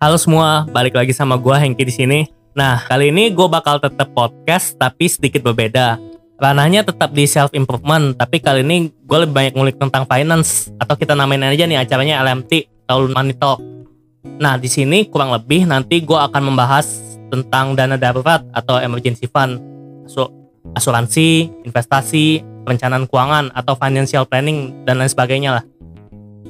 Halo semua, balik lagi sama gua Hengki di sini. Nah, kali ini gue bakal tetap podcast tapi sedikit berbeda. Ranahnya tetap di self improvement, tapi kali ini gue lebih banyak ngulik tentang finance atau kita namain aja nih acaranya LMT atau Money Talk. Nah, di sini kurang lebih nanti gue akan membahas tentang dana darurat atau emergency fund, asuransi, investasi, perencanaan keuangan atau financial planning dan lain sebagainya lah.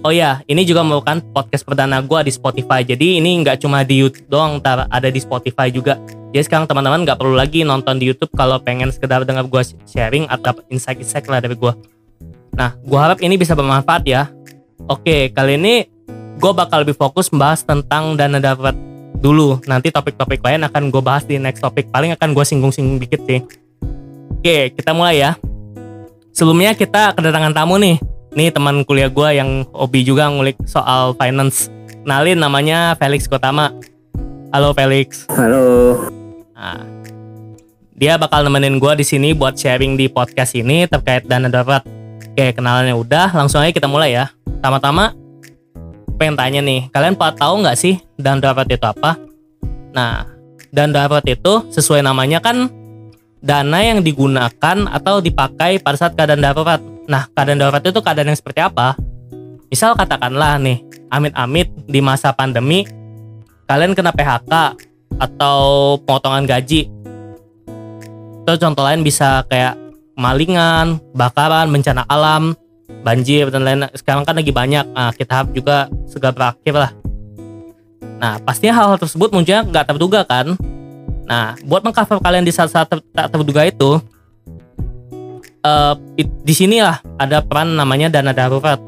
Oh ya, ini juga merupakan podcast perdana gue di Spotify. Jadi ini nggak cuma di YouTube doang, ada di Spotify juga. Jadi sekarang teman-teman nggak perlu lagi nonton di YouTube kalau pengen sekedar dengar gue sharing atau insight-insight lah dari gue. Nah, gue harap ini bisa bermanfaat ya. Oke, kali ini gue bakal lebih fokus membahas tentang dana darurat dulu. Nanti topik-topik lain akan gue bahas di next topik. Paling akan gue singgung-singgung dikit sih. Oke, kita mulai ya. Sebelumnya kita kedatangan tamu nih Nih teman kuliah gue yang hobi juga ngulik soal finance. Kenalin namanya Felix Kotama. Halo Felix. Halo. Nah, dia bakal nemenin gue di sini buat sharing di podcast ini terkait dana darurat. Oke, kenalannya udah, langsung aja kita mulai ya. Pertama-tama, pengen tanya nih, kalian pada tahu nggak sih dana darurat itu apa? Nah, dana darurat itu sesuai namanya kan dana yang digunakan atau dipakai pada saat keadaan darurat. Nah, keadaan darurat itu keadaan yang seperti apa? Misal katakanlah nih, amit-amit di masa pandemi, kalian kena PHK atau pemotongan gaji. Itu contoh lain bisa kayak malingan, bakaran, bencana alam, banjir dan lain. Sekarang kan lagi banyak. Nah, kita harap juga segera berakhir lah. Nah, pastinya hal-hal tersebut munculnya nggak terduga kan? Nah, buat mengcover kalian di saat-saat tak terduga itu, uh, di sinilah ada peran namanya dana darurat.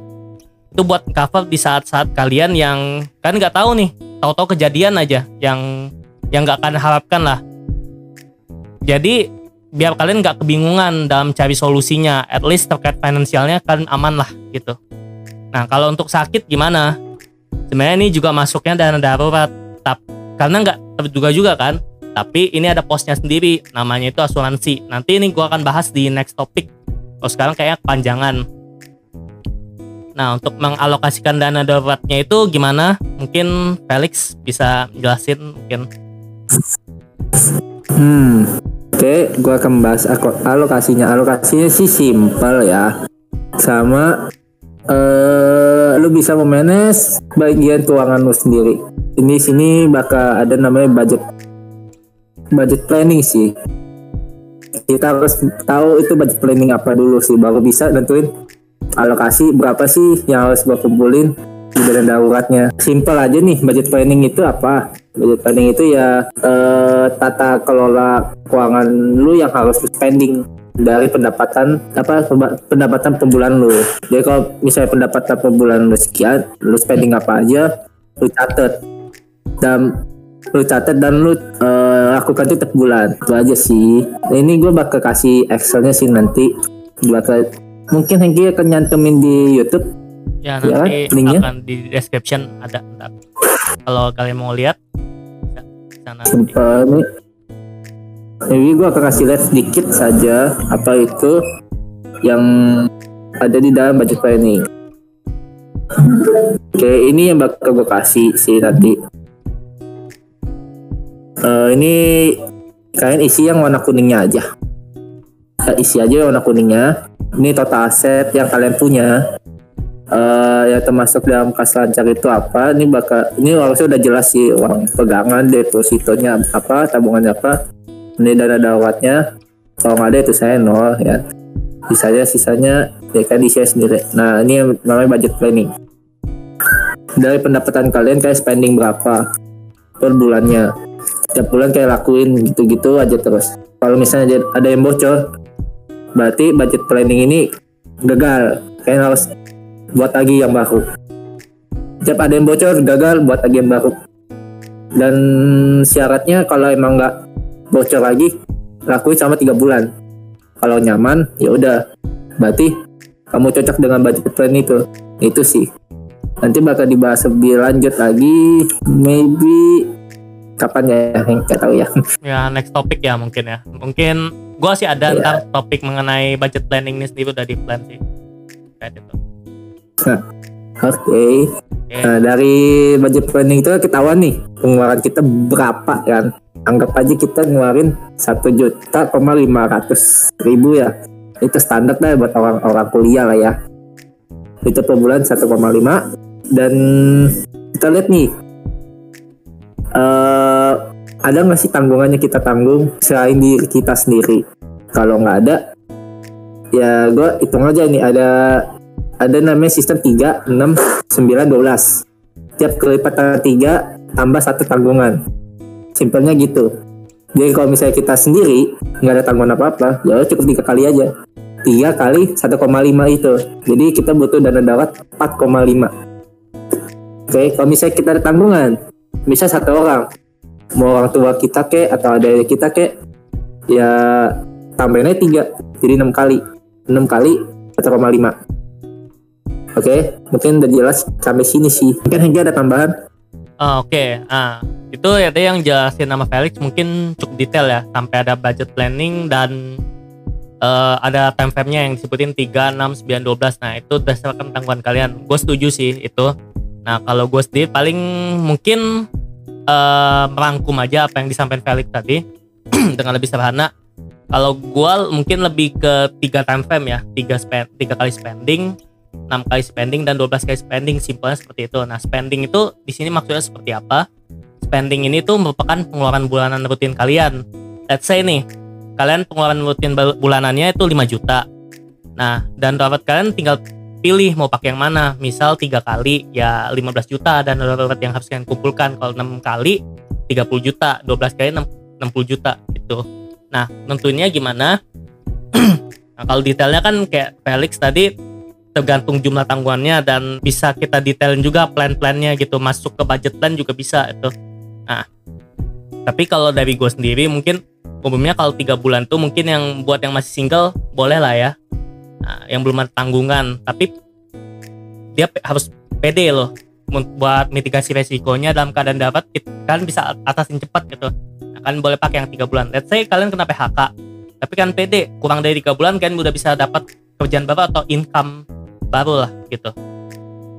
Itu buat cover di saat-saat kalian yang kan nggak tahu nih tahu-tahu kejadian aja yang yang nggak akan harapkan lah. Jadi biar kalian nggak kebingungan dalam cari solusinya at least terkait finansialnya kan aman lah gitu. Nah kalau untuk sakit gimana? Sebenarnya ini juga masuknya dana darurat tapi karena nggak terduga juga kan tapi ini ada posnya sendiri, namanya itu asuransi. Nanti ini gue akan bahas di next topic. Oh sekarang kayaknya kepanjangan. Nah untuk mengalokasikan dana daruratnya itu gimana? Mungkin Felix bisa jelasin mungkin. Hmm, oke, gue akan bahas alokasinya. Alokasinya sih simpel ya, sama uh, lu bisa memanage bagian keuangan lu sendiri. Ini sini bakal ada namanya budget budget planning sih. Kita harus tahu itu budget planning apa dulu sih baru bisa tentuin alokasi berapa sih yang harus gue kumpulin di dana daruratnya. Simple aja nih budget planning itu apa? Budget planning itu ya eh, tata kelola keuangan lu yang harus spending dari pendapatan apa pendapatan per bulan lu. Jadi kalau misalnya pendapatan per bulan lu sekian lu spending apa aja lu catet dan lu catat dan lu uh, lakukan itu tiap bulan. Itu aja sih. Nah, ini gue bakal kasih excelnya sih nanti. Bakal mungkin Hengki akan nyantemin di YouTube. Ya nanti ya, linknya? akan di description ada ntar kalau kalian mau lihat sana. Ini. Jadi gue akan kasih lihat sedikit saja apa itu yang ada di dalam budget planning Oke, ini yang bakal gue kasih sih nanti uh, ini kalian isi yang warna kuningnya aja. Uh, isi aja warna kuningnya. Ini total aset yang kalian punya. Uh, ya termasuk dalam kas lancar itu apa? Ini bakal ini harusnya udah jelas sih uang pegangan depositonya apa tabungannya apa. Ini dana daruratnya kalau nggak ada itu saya nol ya. Sisanya sisanya ya kan isi sendiri. Nah ini yang namanya budget planning. Dari pendapatan kalian kayak spending berapa per bulannya tiap bulan kayak lakuin gitu-gitu aja terus. Kalau misalnya ada yang bocor berarti budget planning ini gagal. Kayak harus buat lagi yang baru. Tiap ada yang bocor gagal buat lagi yang baru. Dan syaratnya kalau emang nggak bocor lagi lakuin sama tiga bulan. Kalau nyaman ya udah. Berarti kamu cocok dengan budget plan itu. Itu sih. Nanti bakal dibahas lebih lanjut lagi. Maybe kapan ya nggak tahu ya ya next topic ya mungkin ya mungkin gua sih ada yeah. ntar topik mengenai budget planning ini sendiri udah di plan sih kayak itu nah, Oke. Oke. Nah, dari budget planning itu ketahuan nih pengeluaran kita berapa kan. Anggap aja kita ngeluarin satu juta koma lima ratus ribu ya. Itu standar lah buat orang-orang kuliah lah ya. Itu per bulan 1,5 dan kita lihat nih eh ada nggak sih tanggungannya kita tanggung selain diri kita sendiri? Kalau nggak ada, ya gue hitung aja nih ada ada namanya sistem 3, 6, 9, 12 tiap kelipatan 3 tambah satu tanggungan. Simpelnya gitu. Jadi kalau misalnya kita sendiri nggak ada tanggungan apa-apa ya cukup tiga kali aja. 3 kali 1,5 itu. Jadi kita butuh dana darurat 4,5 oke kalau misalnya kita ada tanggungan bisa satu orang mau orang tua kita kek atau ada kita kek ya tambahinnya 3 jadi 6 kali. 6 kali 1,5 Oke, mungkin udah jelas sampai sini sih. Mungkin Hengki ada tambahan? Oh, Oke, ah itu ya tadi yang jelasin nama Felix mungkin cukup detail ya. Sampai ada budget planning dan eh, ada time frame-nya yang disebutin 3, 6, 9, 12 nah itu berdasarkan tanggungan kalian. Gue setuju sih itu. Nah kalau gue sendiri paling mungkin eh, merangkum aja apa yang disampaikan Felix tadi dengan lebih sederhana kalau gue mungkin lebih ke tiga time frame ya tiga spend tiga kali spending 6 kali spending dan 12 kali spending simpelnya seperti itu. Nah, spending itu di sini maksudnya seperti apa? Spending ini tuh merupakan pengeluaran bulanan rutin kalian. Let's say nih, kalian pengeluaran rutin bul- bulanannya itu 5 juta. Nah, dan dapat kalian tinggal pilih mau pakai yang mana. Misal 3 kali ya 15 juta dan dapat yang harus kalian kumpulkan. Kalau 6 kali 30 juta, 12 kali 6, 60 juta gitu. Nah, tentunya gimana? nah, kalau detailnya kan kayak Felix tadi tergantung jumlah tanggungannya dan bisa kita detailin juga plan-plannya gitu masuk ke budget plan juga bisa itu nah tapi kalau dari gue sendiri mungkin umumnya kalau tiga bulan tuh mungkin yang buat yang masih single boleh lah ya nah, yang belum ada tanggungan. Tapi dia harus pede loh buat mitigasi resikonya dalam keadaan dapat kalian bisa atasin cepat gitu. Nah, kalian boleh pakai yang tiga bulan. Let's say kalian kena PHK tapi kan pede. Kurang dari tiga bulan kalian udah bisa dapat kerjaan baru atau income baru lah gitu.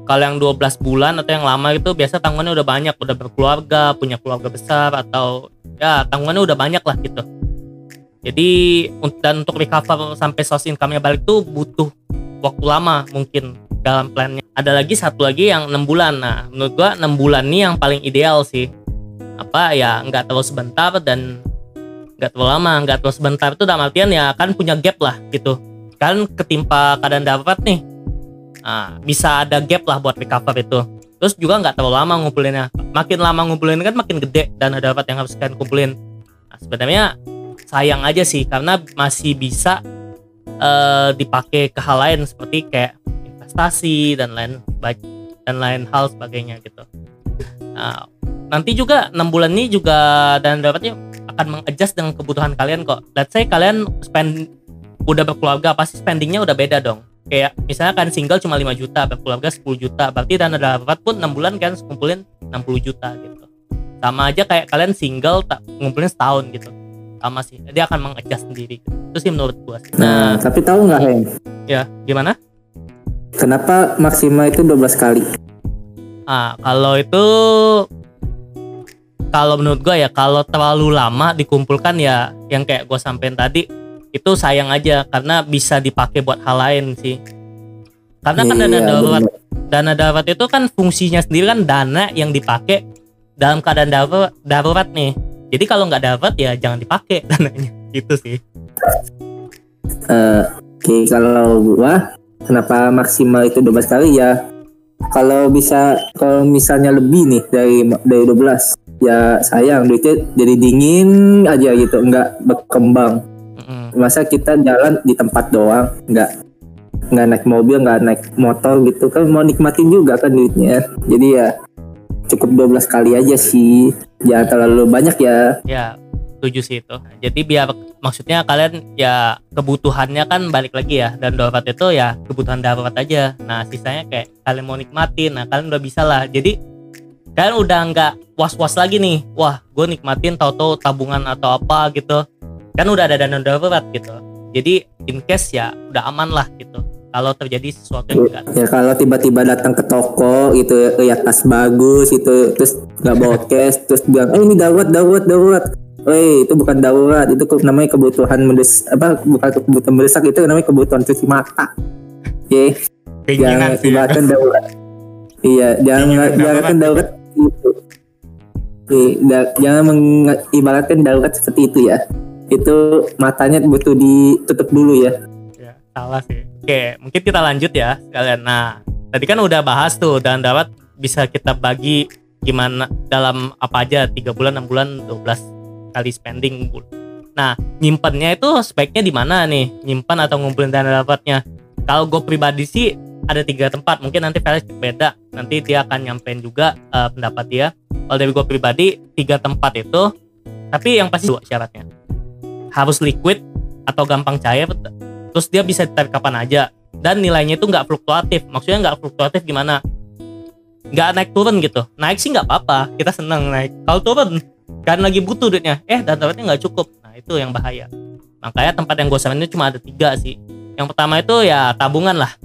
Kalau yang 12 bulan atau yang lama itu biasa tanggungannya udah banyak. Udah berkeluarga punya keluarga besar atau ya tanggungannya udah banyak lah gitu jadi dan untuk recover sampai source income-nya balik tuh butuh waktu lama mungkin dalam plannya ada lagi satu lagi yang enam bulan nah menurut gua enam bulan nih yang paling ideal sih apa ya nggak terlalu sebentar dan nggak terlalu lama nggak terlalu sebentar itu dalam artian ya kan punya gap lah gitu kan ketimpa keadaan dapat nih Nah, bisa ada gap lah buat recover itu. Terus juga nggak terlalu lama ngumpulinnya. Makin lama ngumpulin kan makin gede dan ada dapat yang harus kalian kumpulin. Nah, sebenarnya sayang aja sih karena masih bisa eh, dipakai ke hal lain seperti kayak investasi dan lain dan lain hal sebagainya gitu. Nah, nanti juga enam bulan ini juga dan dapatnya akan mengadjust dengan kebutuhan kalian kok. Let's say kalian spend udah berkeluarga pasti spendingnya udah beda dong kayak misalnya kan single cuma 5 juta berkeluarga 10 juta berarti dana darurat pun 6 bulan kan kumpulin 60 juta gitu sama aja kayak kalian single tak ngumpulin setahun gitu sama sih dia akan mengadjust sendiri itu sih menurut gua sih. Nah, tapi tahu nggak Heng? ya gimana Kenapa maksimal itu 12 kali? ah kalau itu kalau menurut gua ya kalau terlalu lama dikumpulkan ya yang kayak gua sampein tadi itu sayang aja karena bisa dipakai buat hal lain sih karena kan dana Iya, darurat bener. dana darurat itu kan fungsinya sendiri kan dana yang dipakai dalam keadaan darurat, darurat nih. Jadi kalau nggak darurat ya jangan dipakai dananya. Gitu sih. Eh, Oke, kalau gua kenapa maksimal itu 12 kali ya? Kalau bisa kalau misalnya lebih nih dari dari 12 ya sayang duitnya jadi dingin aja gitu, nggak berkembang. Mm-mm. Masa kita jalan di tempat doang, nggak nggak naik mobil, nggak naik motor gitu kan mau nikmatin juga kan duitnya. Jadi ya cukup 12 kali aja sih. Jangan terlalu banyak ya. Ya setuju sih itu. Jadi biar maksudnya kalian ya kebutuhannya kan balik lagi ya dan darurat itu ya kebutuhan darurat aja. Nah sisanya kayak kalian mau nikmatin, nah kalian udah bisa lah. Jadi kalian udah nggak was-was lagi nih. Wah gue nikmatin tahu-tahu tabungan atau apa gitu. Kan udah ada dana darurat gitu. Jadi in case ya udah aman lah gitu. Kalau terjadi sesuatu yang enggak Ya kalau tiba-tiba datang ke toko gitu lihat tas bagus itu terus nggak bawa cash terus bilang eh ini darurat darurat darurat Woi itu bukan darurat itu namanya kebutuhan mendes apa bukan kebutuhan mendesak itu namanya kebutuhan cuci mata. Oke keinginan jangan ya. ibaratkan darurat. Iya jangan ibaratkan darurat itu. Da- jangan mengibaratkan darurat seperti itu ya. Itu matanya butuh ditutup dulu ya. Salah sih. Oke, mungkin kita lanjut ya sekalian. Nah, tadi kan udah bahas tuh dan dapat bisa kita bagi gimana dalam apa aja 3 bulan, 6 bulan, 12 kali spending. Nah, nyimpennya itu sebaiknya di mana nih? Nyimpan atau ngumpulin dana dapatnya? Kalau gue pribadi sih ada tiga tempat. Mungkin nanti Felix beda. Nanti dia akan nyampein juga eh, pendapat dia. Kalau dari gue pribadi tiga tempat itu. Tapi yang pasti syaratnya. Harus liquid atau gampang cair terus dia bisa ditarik kapan aja. Dan nilainya itu nggak fluktuatif. Maksudnya nggak fluktuatif gimana? Nggak naik turun gitu. Naik sih nggak apa-apa. Kita seneng naik. Kalau turun kan lagi butuh duitnya. Eh dan dapatnya nggak cukup. Nah itu yang bahaya. Makanya tempat yang gue saranin cuma ada tiga sih. Yang pertama itu ya tabungan lah.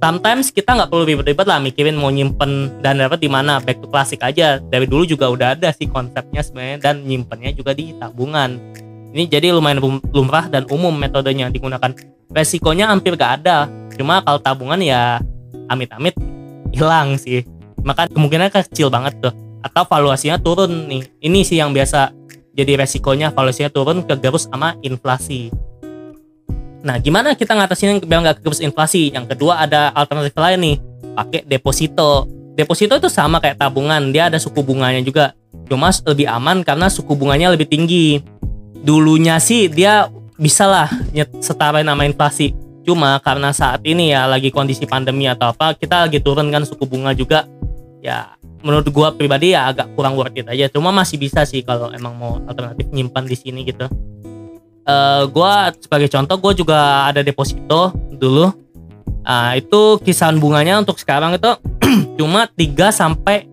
Sometimes kita nggak perlu ribet-ribet lah mikirin mau nyimpen dan dapat di mana. Back to klasik aja. Dari dulu juga udah ada sih konsepnya sebenarnya. Dan nyimpennya juga di tabungan ini jadi lumayan lum- lumrah dan umum metodenya digunakan. Resikonya hampir gak ada cuma kalau tabungan ya amit-amit hilang sih. Maka kemungkinan kecil banget tuh. Atau valuasinya turun nih. Ini sih yang biasa jadi resikonya valuasinya turun kegerus sama inflasi. Nah gimana kita ngatasin biar nggak kegerus inflasi? Yang kedua ada alternatif lain nih. Pakai deposito. Deposito itu sama kayak tabungan. Dia ada suku bunganya juga. Cuma lebih aman karena suku bunganya lebih tinggi dulunya sih dia bisa lah setara nama inflasi. Cuma karena saat ini ya lagi kondisi pandemi atau apa kita lagi turun kan suku bunga juga. Ya menurut gua pribadi ya agak kurang worth it aja. Cuma masih bisa sih kalau emang mau alternatif nyimpan di sini gitu. Eh gua sebagai contoh gue juga ada deposito dulu. Ah, itu kisaran bunganya untuk sekarang itu cuma 3 sampai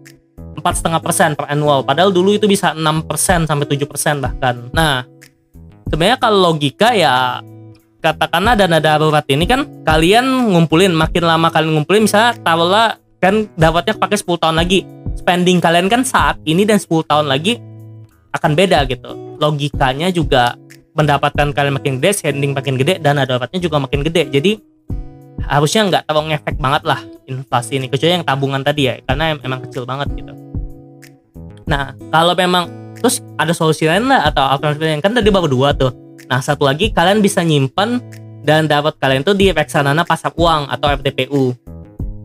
empat setengah persen per annual. Padahal dulu itu bisa 6 persen sampai 7 persen bahkan. Nah sebenarnya kalau logika ya katakanlah dana darurat ini kan kalian ngumpulin makin lama kalian ngumpulin misalnya taruhlah kan dapatnya pakai 10 tahun lagi. Spending kalian kan saat ini dan 10 tahun lagi akan beda gitu. Logikanya juga pendapatan kalian makin gede spending makin gede dana daruratnya juga makin gede. Jadi harusnya nggak terlalu ngefek banget lah inflasi ini. Kecuali yang tabungan tadi ya karena em- emang kecil banget gitu. Nah kalau memang terus ada solusi lain lah atau alternatif lain? Kan tadi baru dua tuh. Nah satu lagi kalian bisa nyimpan dan dapat kalian tuh di reksadana pasar uang atau FTPU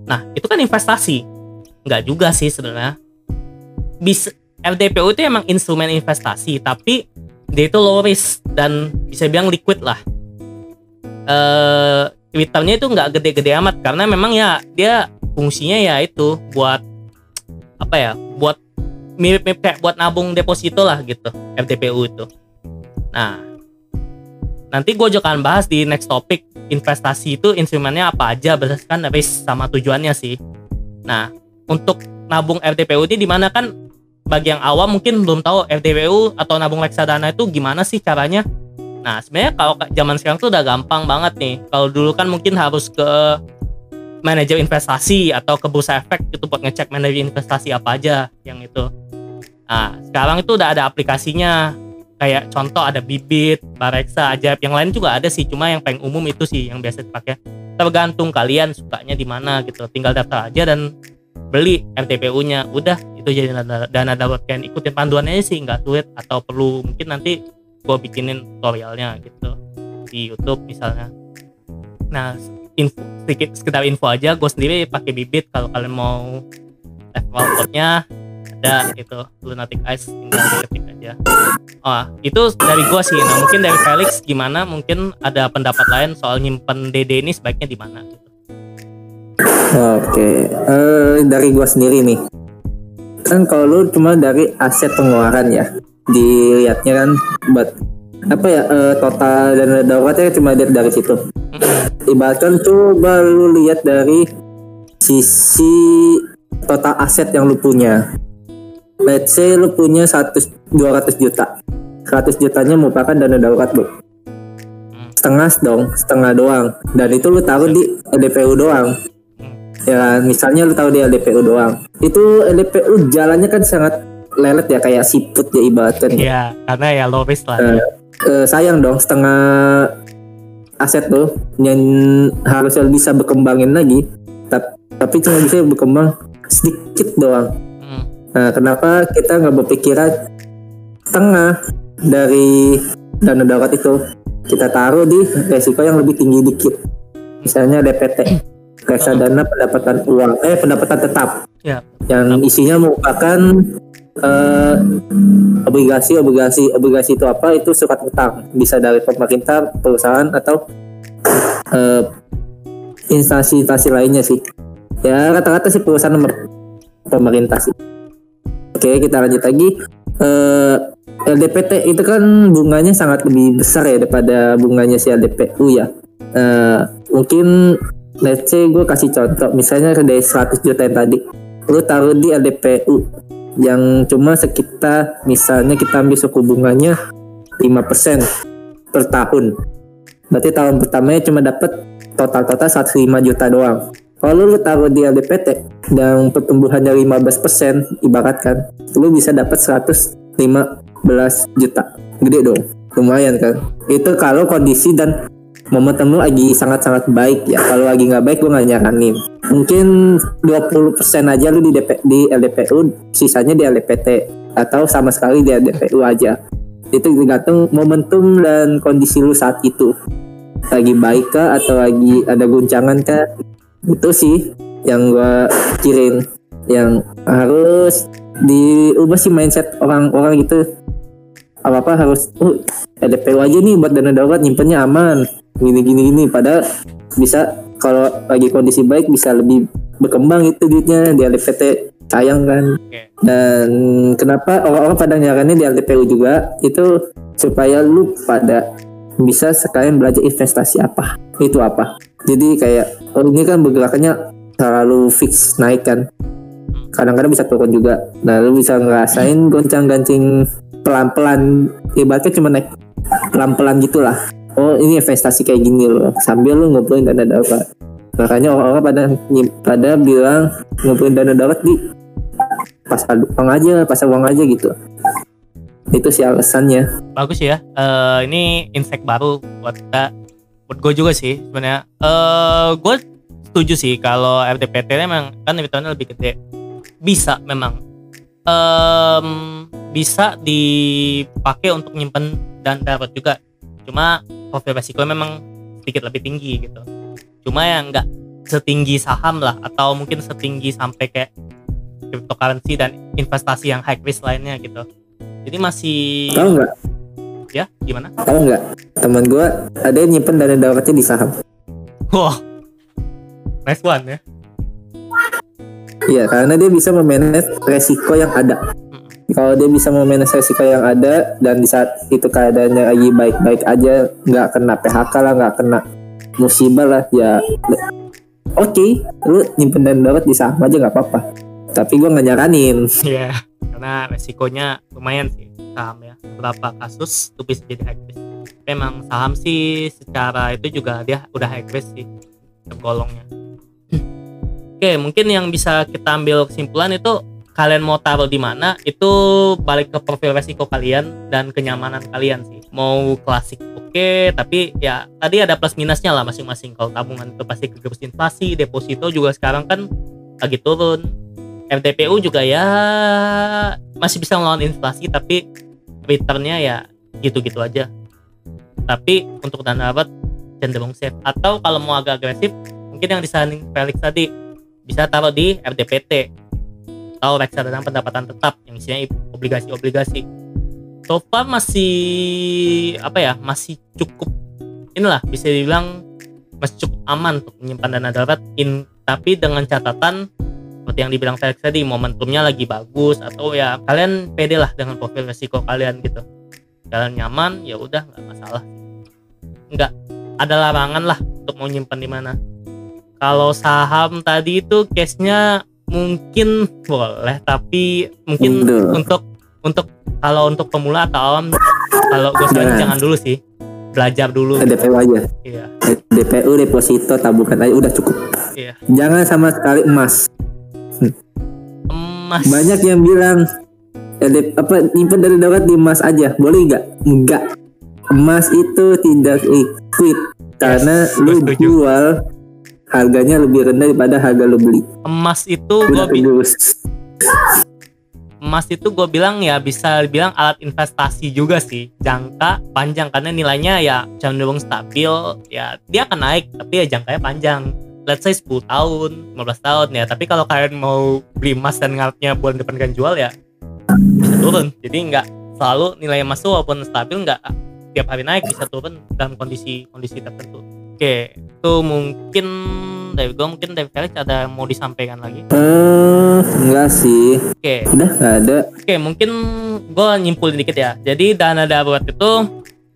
nah itu kan investasi. Nggak juga sih sebenarnya. Bisa FTPU itu emang instrumen investasi tapi dia itu low risk dan bisa bilang liquid lah. Eh returnnya itu nggak gede-gede amat karena memang ya dia fungsinya ya itu buat apa ya buat mirip-mirip kayak buat nabung deposito lah gitu FTPU itu nah nanti gue juga akan bahas di next topic investasi itu instrumennya apa aja berdasarkan risk sama tujuannya sih nah untuk nabung RTPU ini di mana kan bagi yang awam mungkin belum tahu RTPU atau nabung reksadana itu gimana sih caranya Nah, sebenarnya kalau zaman sekarang tuh udah gampang banget nih. Kalau dulu kan mungkin harus ke manajer investasi atau ke bursa efek gitu buat ngecek manajer investasi apa aja yang itu. Nah, sekarang itu udah ada aplikasinya. Kayak contoh ada Bibit, Bareksa, Ajaib. Yang lain juga ada sih, cuma yang paling umum itu sih yang biasa dipakai. Tergantung kalian sukanya di mana gitu. Tinggal daftar aja dan beli RTPU-nya. Udah, itu jadi dana, dana darurat kalian ikutin panduannya sih nggak sulit atau perlu mungkin nanti gue bikinin tutorialnya gitu di YouTube misalnya. Nah, info, sedikit sekedar info aja, gue sendiri pakai bibit kalau kalian mau referral code-nya ada itu lunatic ice tinggal diketik aja. Oh, itu dari gue sih. Nah, mungkin dari Felix gimana? Mungkin ada pendapat lain soal nyimpen DD ini sebaiknya di mana gitu. Oke, eh, dari gua sendiri nih. Kan kalau lu cuma dari aset pengeluaran ya, dilihatnya kan buat apa ya eh, total dana daruratnya cuma dari, dari situ. Ibaratkan coba lu lihat dari sisi total aset yang lu punya. Let's say lu punya 100 200 juta. 100 jutanya merupakan dana darurat, Bu. setengah dong setengah doang dan itu lu taruh di LDPU doang ya misalnya lu taruh di LDPU doang itu LDPU jalannya kan sangat lelet ya kayak siput ya ibaratkan Iya, karena ya low risk lah. Eh, eh, sayang dong setengah aset tuh yang harusnya bisa berkembangin lagi tap- tapi cuma bisa berkembang sedikit doang Hmm. Nah kenapa kita nggak berpikiran setengah dari dana darurat itu? Kita taruh di resiko yang lebih tinggi dikit. Misalnya DPT reksadana pendapatan uang eh pendapatan tetap. Ya. yang isinya merupakan eh, obligasi obligasi obligasi itu apa? Itu surat utang. Bisa dari pemerintah perusahaan atau eh, instansi-instansi lainnya sih. Ya rata-rata sih perusahaan pemerintah sih oke kita lanjut lagi. Eh, LDPT itu kan bunganya sangat lebih besar ya daripada bunganya si LDPU ya. Eh, mungkin let's say gue kasih contoh misalnya dari 100 juta yang tadi lu taruh di LDPU yang cuma sekitar misalnya kita ambil suku bunganya 5% per tahun. Berarti tahun pertamanya cuma dapat total-total 105 juta doang kalau lu taruh di LDPT dan pertumbuhannya 15% ibaratkan lu bisa dapat 115 juta. Gede dong lumayan kan? Itu kalau kondisi dan momentum lu lagi sangat-sangat baik ya. Kalau lagi nggak baik gue nggak nyaranin. Mungkin 20% aja lu di DP, di LDPU sisanya di LDPT atau sama sekali di LDPU aja. Itu tergantung momentum dan kondisi lu saat itu. Lagi baik kah atau lagi ada guncangan kah itu sih yang gua pikirin. Yang harus diubah sih mindset orang-orang gitu. Apa apa harus oh LDPU aja nih buat dana darurat nyimpennya aman. Gini gini gini. Padahal bisa kalau lagi kondisi baik bisa lebih berkembang itu duitnya di LDPT sayang kan. Dan kenapa orang-orang pada nyaranin di LDPU juga? Itu supaya lu pada bisa sekalian belajar investasi apa? Itu apa? Jadi kayak ini kan bergerakannya terlalu fix naik kan. Kadang-kadang bisa turun juga. Nah lu bisa ngerasain goncang-gancing pelan-pelan. Ibaratnya cuma naik pelan-pelan gitulah. Oh ini investasi kayak gini loh. Sambil lu ngumpulin dana darurat. Makanya orang-orang pada pada bilang ngumpulin dana darurat di pasar uang aja pasar uang aja gitu. Itu sih alasannya. Bagus ya. Eh ini insight baru buat kita. Buat gue juga sih sebenarnya. Eh gue setuju sih kalau RTPT memang kan returnnya lebih gede. Bisa memang. Em bisa dipakai untuk nyimpen dan dapat juga. Cuma profil resiko memang sedikit lebih tinggi gitu. Cuma yang nggak setinggi saham lah atau mungkin setinggi sampai kayak cryptocurrency dan investasi yang high risk lainnya gitu. Jadi masih ya gimana? tahu nggak teman gue ada yang nyimpen dana daruratnya di saham Wah, nice one ya. Iya, karena dia bisa memanage resiko yang ada. Kalau dia bisa memanage resiko yang ada dan di saat itu keadaannya lagi baik-baik aja, nggak kena PHK lah, nggak kena musibah lah, ya oke, lu nyimpen dana darurat di saham aja nggak apa-apa. Tapi gue nggak nyaranin. Iya, karena resikonya lumayan sih saham ya. Beberapa kasus itu bisa jadi high risk. Memang saham sih secara itu juga dia udah high risk sih tergolongnya. Oke, mungkin yang bisa kita ambil kesimpulan itu kalian mau taruh di mana itu balik ke profil resiko kalian dan kenyamanan kalian sih. Mau klasik oke, tapi ya tadi ada plus minusnya lah masing-masing. Kalau tabungan itu pasti kegerus inflasi, deposito juga sekarang kan lagi turun. RTPU juga ya masih bisa melawan inflasi tapi returnnya ya gitu-gitu aja. Tapi untuk dana darurat cenderung safe. Atau kalau mau agak agresif, mungkin yang disaranin Felix tadi bisa taruh di RDPT atau reksadana pendapatan tetap yang isinya obligasi-obligasi. So far masih apa ya masih cukup inilah bisa dibilang masih cukup aman untuk menyimpan dana darurat in tapi dengan catatan seperti yang dibilang Felix tadi momentumnya lagi bagus atau ya kalian pede lah dengan profil resiko kalian gitu kalian nyaman ya udah nggak masalah nggak ada larangan lah untuk mau nyimpan di mana kalau saham tadi itu case-nya mungkin boleh tapi mungkin Udah. untuk untuk kalau untuk pemula atau awam kalau gue Jangan. jangan dulu sih belajar dulu. DPU aja. Iya, DPU deposito tabungan aja udah cukup. iya. Jangan sama sekali emas. Emas. Banyak yang bilang eh, de- apa nyimpen dari darurat di emas aja. Boleh nggak? Enggak. Emas itu tidak liquid karena Yes, lu setuju. jual harganya lebih rendah daripada harga lu beli. Emas itu gue tebus. emas itu gue bilang ya bisa bilang alat investasi juga sih jangka panjang karena nilainya ya cenderung stabil ya dia akan naik tapi ya jangkanya panjang let's say 10 tahun 15 tahun ya tapi kalau kalian mau beli emas dan ngarepnya bulan depan kan jual ya bisa turun jadi nggak selalu nilai emas tuh walaupun stabil nggak tiap hari naik bisa turun dalam kondisi kondisi tertentu oke itu mungkin dari gue mungkin dari Felix ada mau disampaikan lagi Eh, enggak sih. oke Udah nggak ada. Oke, mungkin gue nyimpulin dikit ya. Jadi dana darurat itu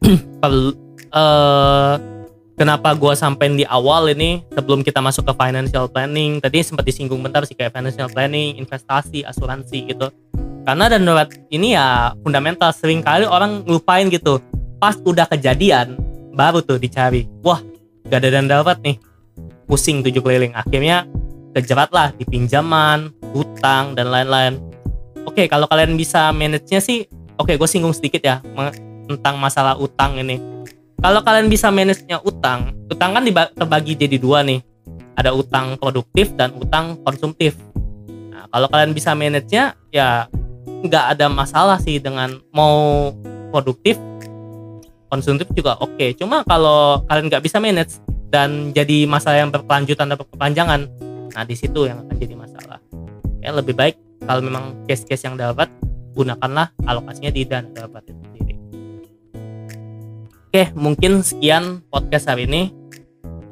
perlu eh kenapa gue sampein di awal ini sebelum kita masuk ke financial planning. Tadi sempat disinggung bentar sih kayak financial planning, investasi, asuransi gitu. Karena dana darurat ini ya fundamental. Sering kali orang lupain gitu. Pas udah kejadian baru tuh dicari. Wah, gak ada dana darurat nih. Pusing tujuh keliling. Akhirnya kejerat lah di pinjaman, hutang dan lain-lain. Oke, kalau kalian bisa manage-nya sih, oke, gue singgung sedikit ya tentang masalah utang ini. Kalau kalian bisa manage-nya utang, utang kan terbagi jadi dua nih. Ada utang produktif dan utang konsumtif. Nah, kalau kalian bisa manage-nya, ya nggak ada masalah sih dengan mau produktif, konsumtif juga oke. Cuma kalau kalian nggak bisa manage dan jadi masalah yang berkelanjutan atau berkepanjangan, nah di situ yang akan jadi masalah. Ya lebih baik kalau memang case-case yang dapat gunakanlah alokasinya di dana darurat itu. Oke, mungkin sekian podcast hari ini.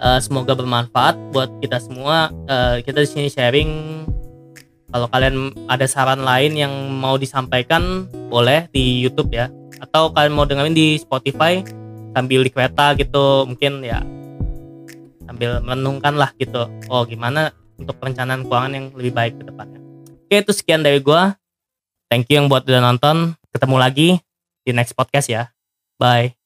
Eh, semoga bermanfaat buat kita semua. Eh, kita di sini sharing. Kalau kalian ada saran lain yang mau disampaikan, boleh di YouTube ya. Atau kalian mau dengerin di Spotify sambil di kereta gitu, mungkin ya sambil merenungkan lah gitu. Oh, gimana untuk perencanaan keuangan yang lebih baik ke depannya. Oke itu sekian dari gua. Thank you yang buat udah nonton. Ketemu lagi di next podcast ya. Bye.